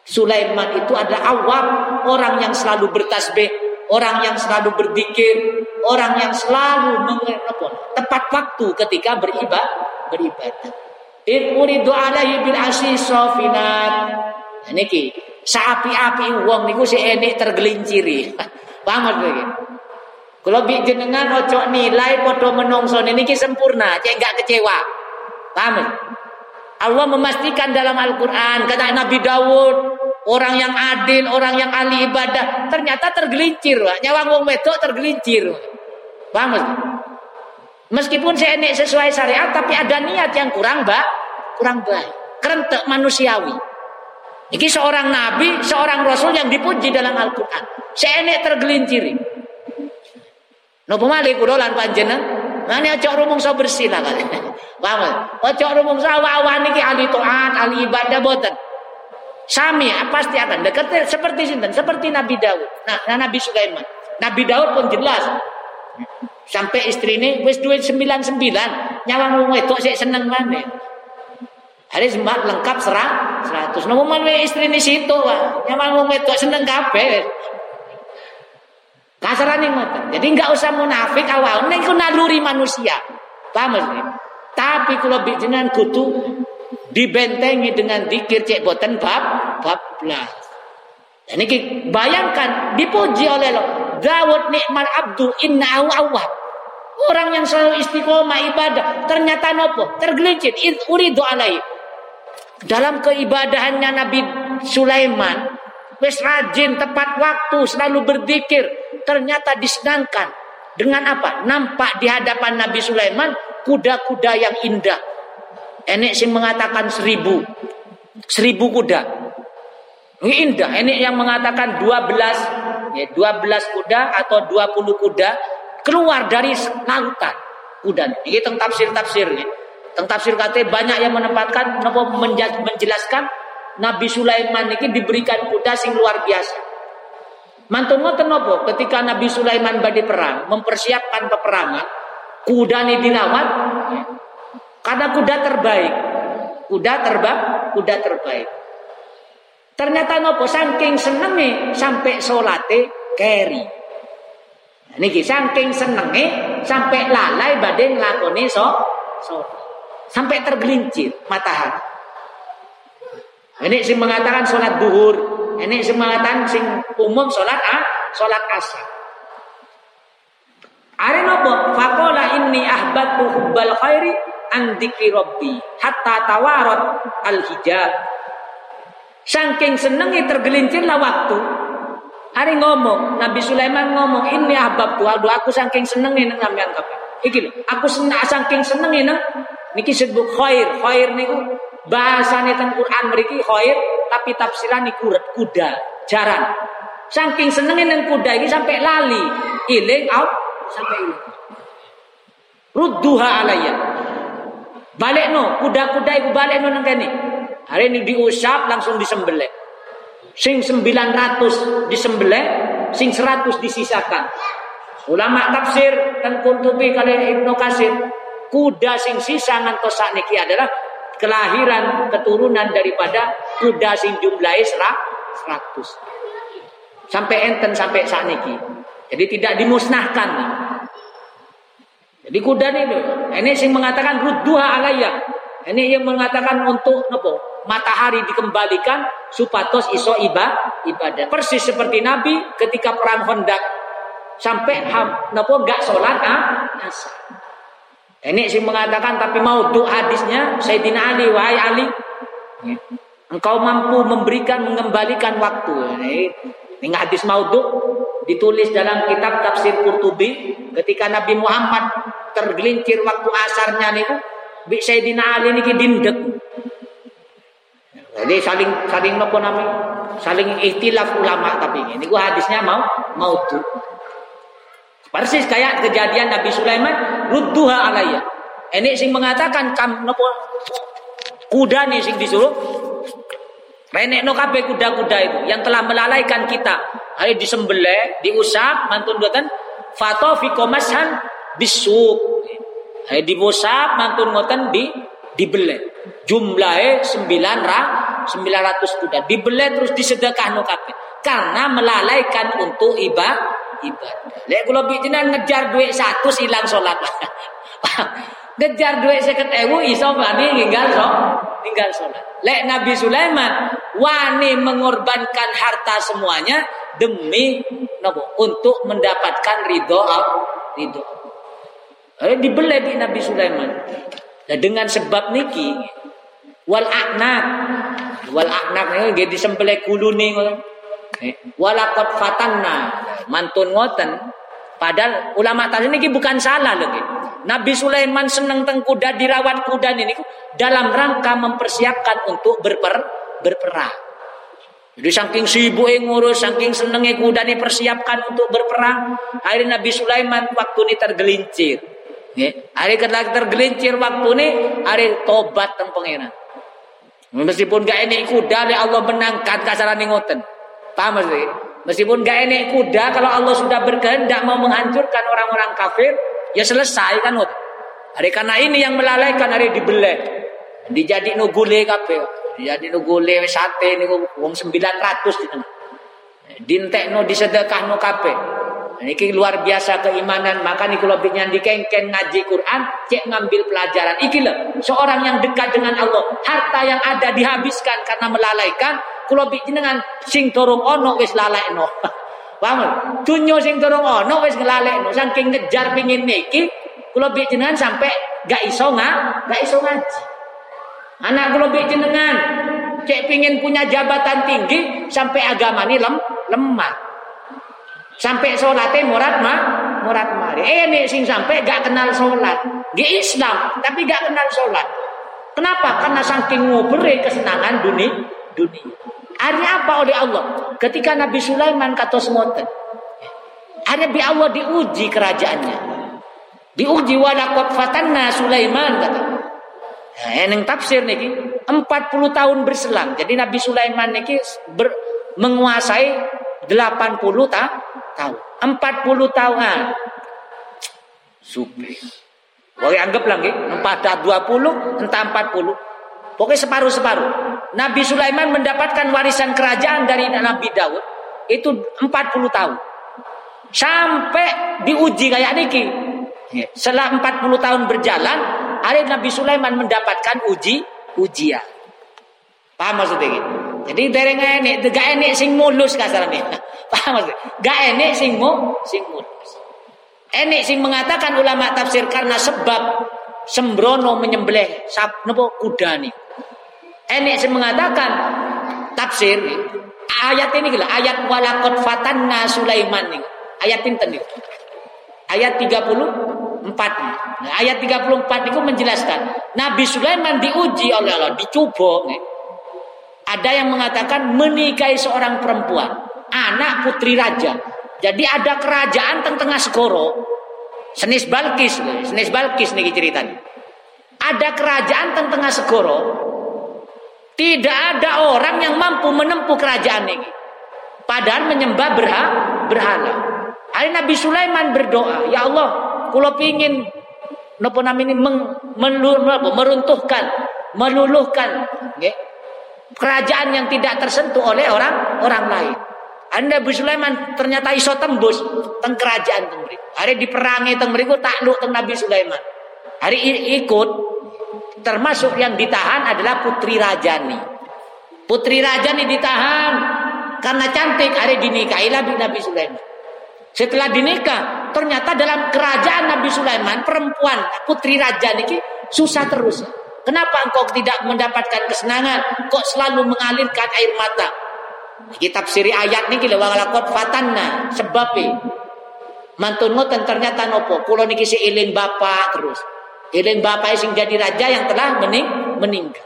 Sulaiman itu adalah awam. Orang yang selalu bertasbih orang yang selalu berzikir orang yang selalu mengerti tepat waktu ketika beribadah beribadah In uridu alaihi bil asis sofinat. Nah, niki saapi-api wong niku si enek tergelinciri. Paham lagi? Kalau bi jenengan ojo nilai podo menungso niki sempurna, cek enggak kecewa. Paham? Allah memastikan dalam Al-Quran kata Nabi Dawud orang yang adil, orang yang ahli ibadah ternyata tergelincir, nyawang wong wedok tergelincir. Paham? Meskipun saya enek sesuai syariat tapi ada niat yang kurang mbak, kurang baik. Kerentek manusiawi. Ini seorang nabi, seorang rasul yang dipuji dalam Al-Quran. Saya enek tergelinciri. Nopo malih kula lan panjenengan, mana ojo rumung so bersih lah kali. Paham? Ojo rumung so awan iki ahli taat, ahli ibadah boten. Sami pasti akan dekat seperti sinten, seperti Nabi Daud. Nah, nah Nabi Sulaiman. Nabi Daud pun jelas Sampai istri ini wis duit sembilan sembilan, nyawang wong wedok sik seneng mana? Hari semat lengkap serang seratus. Nopo man istri ini situ, wah. nyawang wong wedok seneng kabeh. Kasarane ngoten. Jadi enggak usah munafik awal, nek naluri manusia. Paham sih? Tapi kalau bijinan kutu dibentengi dengan dikir cek boten bab bab belas. Dan ini bayangkan dipuji oleh lo. Dawud nikmal abdu innahu awwab. Orang yang selalu istiqomah ibadah ternyata nopo tergelincir uridu alai. Dalam keibadahannya Nabi Sulaiman wis rajin tepat waktu selalu berzikir ternyata disenangkan dengan apa? Nampak di hadapan Nabi Sulaiman kuda-kuda yang indah. Enek sih mengatakan seribu seribu kuda. Ini indah. Ini yang mengatakan dua belas ya, 12 kuda atau 20 kuda keluar dari lautan kuda. Ini tentang tafsir-tafsir Tentang tafsir kata banyak yang menempatkan menjelaskan Nabi Sulaiman ini diberikan kuda sing luar biasa. Mantun ngoten napa ketika Nabi Sulaiman badi perang, mempersiapkan peperangan, kuda ini dilawat karena kuda terbaik. Kuda terbang, kuda terbaik. Ternyata nopo saking senenge sampai solate keri. Niki saking senenge sampai lalai badai nglakoni so, so sampai tergelincir matahari. Ini sing mengatakan sholat duhur, ini sing mengatakan sing umum sholat ah, sholat asar. Are nopo fakola inni ahbatu hubbal khairi an rabbi hatta tawarat al hijab. Saking senenge tergelincirlah waktu Hari ngomong, Nabi Sulaiman ngomong, ini ahbab tuh, aduh aku saking seneng nih nang sampean kapan. Iki lho, aku seneng saking seneng nih nang niki sebut khair. Khair niku bahasane teng Quran mriki khair, tapi tafsiran niku kuda, jaran. Saking senenge nang kuda ini sampai lali, iling out sampai iling. Rudduha alayya. Balik no, kuda-kuda ibu balik no. Hari ini diusap langsung disembelih. Sing 900 disembelih, sing 100 disisakan. Ulama tafsir dan kuntubi kali Ibnu Kasir, kuda sing sisa ngantos sakniki adalah kelahiran keturunan daripada kuda sing jumlahnya 100. Sampai enten sampai sakniki. Jadi tidak dimusnahkan. Jadi kuda ini, ini sing mengatakan rudduha alayya. Ini yang mengatakan untuk nopo? matahari dikembalikan supatos iso iba ibadah. Persis seperti Nabi ketika perang Hondak sampai ham nopo enggak sholat ah. Ini sih mengatakan tapi mau tuh hadisnya Sayyidina Ali wahai Ali. Engkau mampu memberikan mengembalikan waktu. Ini, ini hadis maudhu ditulis dalam kitab tafsir Qurtubi ketika Nabi Muhammad tergelincir waktu asarnya niku bi Sayyidina Ali niki dindek. Jadi saling saling apa namanya? Saling ikhtilaf ulama tapi ini gua hadisnya mau maudhu. Persis kayak kejadian Nabi Sulaiman rudduha alayya. Ini sing mengatakan kam nopo kuda nih sing disuruh Renek no kabe kuda-kuda itu yang telah melalaikan kita. Hari disembelih, diusap, mantun buatan fato fikomashan bisuk. Hari dibusap, mantun ngoten di dibeleh. Jumlahnya sembilan ra, sembilan ratus kuda. Dibeleh terus disedekah no kabe. Karena melalaikan untuk ibadah. Ibadah. Lek bijinan ngejar duit satu hilang sholat. ngejar duit seket ewu iso bani tinggal so tinggal sholat. Lek Nabi Sulaiman wani mengorbankan harta semuanya demi nopo untuk mendapatkan ridho ridho. Eh dibeli di Nabi Sulaiman. Nah, dengan sebab niki wal aknak wal aknak ini jadi kulune eh, walakot fatanna mantun ngoten padahal ulama tadi ini bukan salah lagi Nabi Sulaiman senang teng kuda dirawat kuda ini dalam rangka mempersiapkan untuk berper berperang. Jadi saking sibuk ngurus, saking senengnya kuda ini persiapkan untuk berperang. Akhirnya Nabi Sulaiman waktu ini tergelincir. Ya. Hari ketika tergelincir waktu ini, hari tobat teng pengiran. Meskipun gak enek kuda, Allah menangkan kasaran ngoten. Paham maksudnya? Meskipun gak enek kuda, kalau Allah sudah berkehendak mau menghancurkan orang-orang kafir, ya selesai kan hari karena ini yang melalaikan hari dibelek dijadi no gule kape dijadi no gule sate niku wong 900 di tengah dintek no ini luar biasa keimanan maka nih kalau di kengken ngaji Quran cek ngambil pelajaran iki loh seorang yang dekat dengan Allah harta yang ada dihabiskan karena melalaikan kalau dengan sing torong ono wis lalai no Paham? Dunyo sing durung ana wis nglalekno saking ngejar pingin niki kula mbek jenengan sampai gak iso nga, gak iso ngaji. Anak kula jenengan cek pingin punya jabatan tinggi sampai agama ini lem, lemah. Sampai sholatnya murad mah, murad mari. Eh nih sing sampai gak kenal sholat. Di Islam tapi gak kenal sholat. Kenapa? Karena saking ngobere kesenangan dunia, dunia. Akhirnya apa oleh Allah? Ketika Nabi Sulaiman kata semoten. Akhirnya bi Allah diuji kerajaannya. Diuji walakot fatanna Sulaiman kata. Nah, yang tafsir niki 40 tahun berselang. Jadi Nabi Sulaiman niki ber, menguasai 80 ta, tahun. 40 tahun. Ah. Supi. Boleh anggap lagi 4 20 entah 40 Pokoknya separuh-separuh. Nabi Sulaiman mendapatkan warisan kerajaan dari Nabi Daud itu 40 tahun. Sampai diuji kayak niki. Ya. Setelah 40 tahun berjalan, hari Nabi Sulaiman mendapatkan uji ujian. Paham maksudnya gitu? Jadi dereng enek, gak enek sing mulus kasarnya. Paham maksudnya? Gak enek sing mu, sing mulus. Enek sing mengatakan ulama tafsir karena sebab sembrono menyembelih sap nopo kuda nih. Enek sing mengatakan tafsir ayat ini gila ayat walakot fatanna Sulaiman nih. Ayat pinten nih. Ayat 34 nah, ayat 34 itu menjelaskan Nabi Sulaiman diuji oleh Allah, dicoba nih. Ada yang mengatakan menikahi seorang perempuan, anak putri raja. Jadi ada kerajaan teng tengah segoro. Senis Balkis, Senis Balkis nih ceritanya. Ada kerajaan teng tengah segoro tidak ada orang yang mampu menempuh kerajaan ini. Padahal menyembah berha, berhala. Hari Nabi Sulaiman berdoa, Ya Allah, kalau ingin nopo ini meng, meruntuhkan, meluluhkan kerajaan yang tidak tersentuh oleh orang orang lain. Anda Nabi Sulaiman ternyata iso tembus teng kerajaan teng Hari diperangi teng mriku takluk teng Nabi Sulaiman. Hari ikut Termasuk yang ditahan adalah Putri Rajani. Putri Rajani ditahan karena cantik. Hari dinikahilah Nabi Sulaiman. Setelah dinikah, ternyata dalam kerajaan Nabi Sulaiman perempuan Putri Rajani susah terus. Kenapa engkau tidak mendapatkan kesenangan? Kok selalu mengalirkan air mata? Kitab siri ayat ni kila walakot fatanna sebabnya mantun ngoten ternyata nopo? Kulo niki si bapak terus. Iling bapak sing jadi raja yang telah mening meninggal.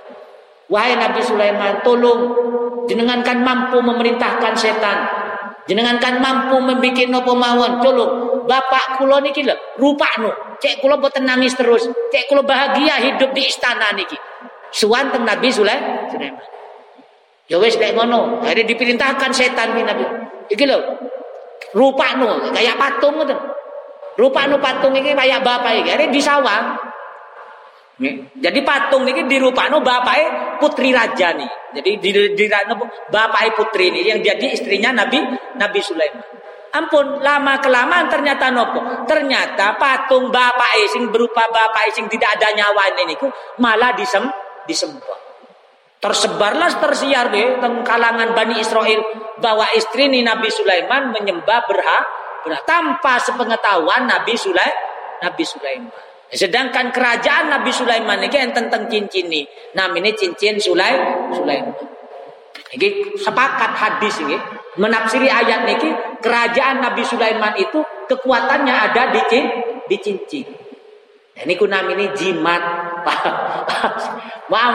Wahai Nabi Sulaiman tolong jenengan kan mampu memerintahkan setan. Jenengan kan mampu membuat nopo mawon. Tolong bapak kulo niki lho rupakno cek kulo boten nangis terus cek kulo bahagia hidup di istana niki suwanteng Nabi Sulaiman Ya wis nek ngono, akhirnya diperintahkan setan nih Nabi. Iki lho. Rupane kayak patung ngoten. Rupane patung iki kayak bapak iki, akhirnya disawang. Jadi patung niki dirupano bapake putri raja nih. Jadi di, di, di bapake putri ini yang jadi istrinya Nabi Nabi Sulaiman. Ampun, lama kelamaan ternyata nopo. Ternyata patung bapak sing berupa bapak sing tidak ada nyawa ini malah disem disembah. Tersebarlah tersiar deh tentang kalangan Bani Israel bahwa istri ini Nabi Sulaiman menyembah berhak, berhak tanpa sepengetahuan Nabi Sulaiman. Nabi Sulaiman. Sedangkan kerajaan Nabi Sulaiman ini yang tentang cincin ini, namanya cincin Sulaiman. Sulaiman. Ini sepakat hadis ini menafsiri ayat ini kerajaan Nabi Sulaiman itu kekuatannya ada di di cincin. Ini kunam ini jimat. Wah,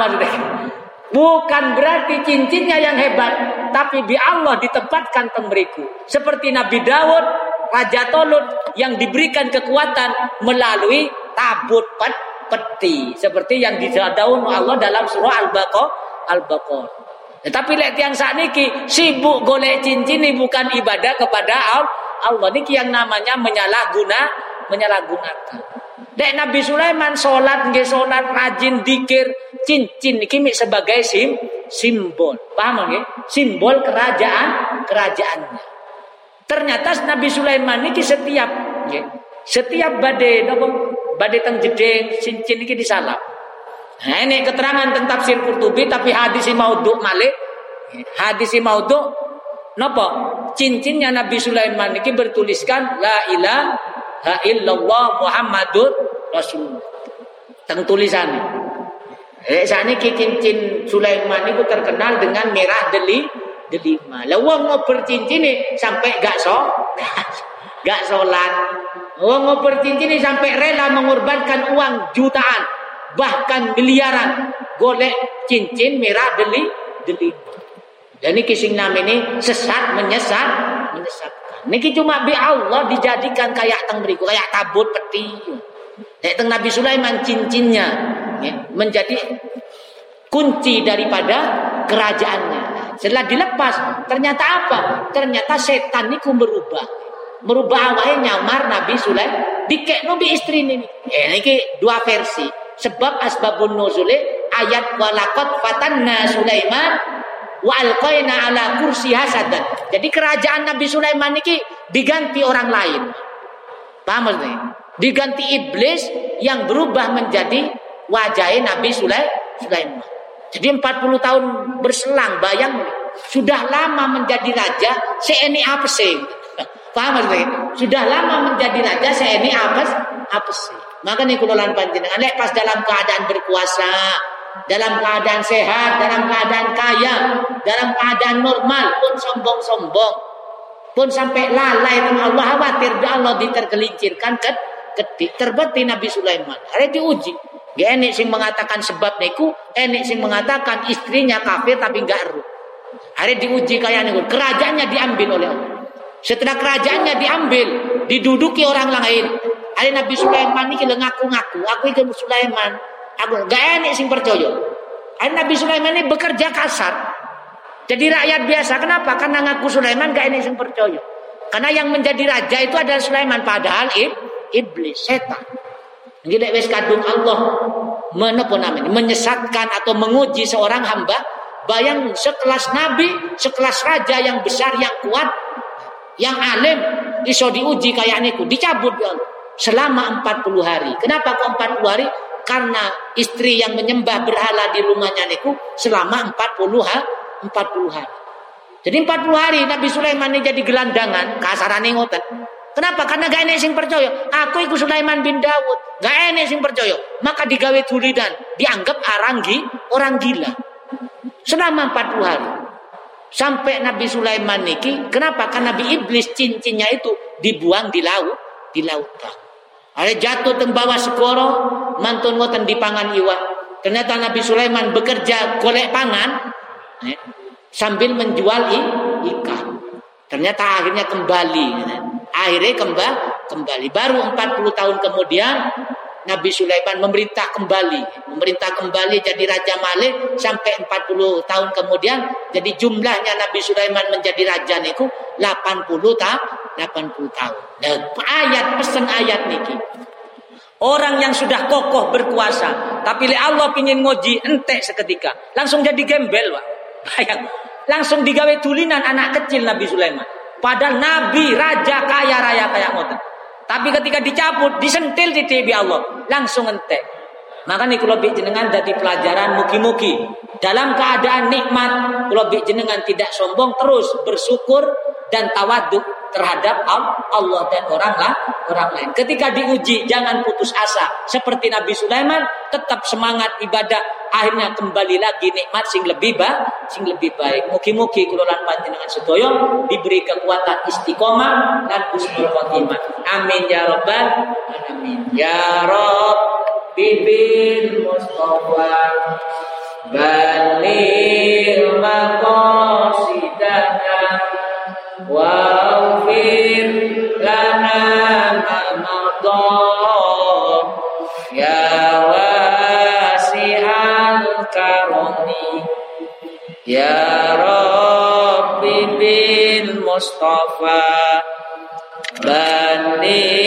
Bukan berarti cincinnya yang hebat, tapi bi Allah ditempatkan temberiku. Seperti Nabi Dawud, Raja Tolut yang diberikan kekuatan melalui tabut pet peti. Seperti yang daun Allah dalam surah Al-Baqarah. Al-Baqarah. Tetapi lihat yang saat niki sibuk golek cincin ini bukan ibadah kepada Allah. Niki yang namanya menyalahguna, menyalahgunakan. Dek Nabi Sulaiman sholat nggih sholat rajin dikir cincin iki sebagai sim simbol. Paham nggih? Simbol kerajaan kerajaannya. Ternyata Nabi Sulaiman ini setiap nggih, setiap badai napa badai teng jeding cincin iki disalap. Nah, ini keterangan tentang tafsir Qurtubi tapi hadis maudhu malik. Hadis maudhu napa? Cincinnya Nabi Sulaiman ini bertuliskan la ilaha illallah Muhammadur Rasul. Teng tulisan. Eh saat ini cincin Sulaiman itu terkenal dengan merah deli delima. Lawang mau bercincin ini sampai gak so, gak sholat. Wong bercincin ini sampai rela mengorbankan uang jutaan, bahkan miliaran, golek cincin merah deli delima. Dan ini kising nama ini sesat menyesat menyesatkan. Niki cuma bi Allah dijadikan kayak teng beriku kayak tabut peti. Nek Nabi Sulaiman cincinnya ya, menjadi kunci daripada kerajaannya. Setelah dilepas, ternyata apa? Ternyata setan itu berubah. Merubah awalnya nyamar Nabi Sulaiman. Dikek nabi istri ini. Eh, ini dua versi. Sebab asbabun nuzul ayat walakot fatanna Sulaiman wa alqaina ala kursi hasadan. Jadi kerajaan Nabi Sulaiman ini diganti orang lain. Paham maksudnya? diganti iblis yang berubah menjadi wajah Nabi Sulaiman. Jadi 40 tahun berselang bayang sudah lama menjadi raja seeni apa sih? Paham maksudnya? Sudah lama menjadi raja seeni apa apa sih? Maka nih kulolan panjenengan lek pas dalam keadaan berkuasa, dalam keadaan sehat, dalam keadaan kaya, dalam keadaan normal pun sombong-sombong. Pun sampai lalai dengan Allah khawatir Allah ditergelincirkan ke ketik terbukti Nabi Sulaiman. Hari diuji. Gak enek sing mengatakan sebab niku, enek sing mengatakan istrinya kafir tapi enggak ru. Hari diuji kayak niku, kerajaannya diambil oleh Allah. Setelah kerajaannya diambil, diduduki orang lain. Hari Nabi Sulaiman ini ngaku-ngaku, aku itu Sulaiman. Aku gak enek sing percaya. Hari Nabi Sulaiman ini bekerja kasar. Jadi rakyat biasa. Kenapa? Karena ngaku Sulaiman gak enek sing percaya. Karena yang menjadi raja itu adalah Sulaiman. Padahal iblis, setan. Jadi wis kadung Allah namanya? menyesatkan atau menguji seorang hamba. Bayang sekelas nabi, sekelas raja yang besar, yang kuat, yang alim, iso diuji kayak niku, dicabut. Selama 40 hari. Kenapa kok 40 hari? Karena istri yang menyembah berhala di rumahnya niku selama 40 hari. 40 hari. Jadi 40 hari Nabi Sulaiman ini jadi gelandangan, kasaran ngoten. Kenapa? Karena gak enek sing percaya. Aku iku Sulaiman bin Dawud. Gak enek sing percaya. Maka digawe tulidan. Dianggap orang, orang gila. Selama 40 hari. Sampai Nabi Sulaiman niki. Kenapa? Karena Nabi Iblis cincinnya itu dibuang di laut. Di lautan. Ada jatuh tembawa segoro. Mantun ngoten di pangan iwan. Ternyata Nabi Sulaiman bekerja golek pangan. Eh, sambil menjual ikan. Ternyata akhirnya kembali. Akhirnya kembali, kembali. Baru 40 tahun kemudian Nabi Sulaiman memerintah kembali, memerintah kembali jadi Raja Malik sampai 40 tahun kemudian jadi jumlahnya Nabi Sulaiman menjadi raja niku 80 tahun, 80 tahun. Nah, ayat pesan ayat niki. Orang yang sudah kokoh berkuasa, tapi le Allah pingin ngoji entek seketika, langsung jadi gembel, Pak. Bayang, langsung digawe tulinan anak kecil Nabi Sulaiman. Padahal Nabi raja kaya raya kayak ngoten. Tapi ketika dicabut, disentil di tibi Allah, langsung entek. Maka nih kalau jenengan jadi pelajaran mugi-mugi dalam keadaan nikmat, kalau jenengan tidak sombong terus bersyukur dan tawaduk terhadap Allah dan orang lah, orang lain. Ketika diuji jangan putus asa. Seperti Nabi Sulaiman tetap semangat ibadah, akhirnya kembali lagi nikmat sing lebih baik, sing lebih baik. Mugi-mugi kula lan panjenengan sedaya diberi kekuatan istiqomah dan husnul khotimah. Amin ya rabbal alamin. Ya Rabb Bibin Mustafa Banil maqasidana Wafir lana mamadha Ya wasi'al karuni, Ya Rabbi bil Mustafa bani.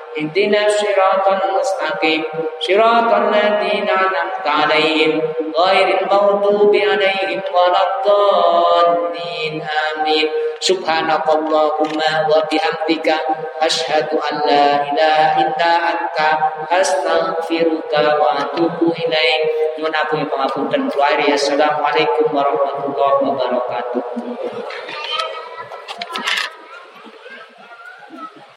اهدنا الصراط المستقيم. صراط الذين أنعمت عليهم. غير المغضوب عليهم ولا الضالين. آمين. سبحانك اللهم وبحمدك أشهد أن لا إله إلا أنت. أستغفرك وأتوب إليك. Nyuwun agung pangapunten kula Assalamualaikum warahmatullahi wabarakatuh.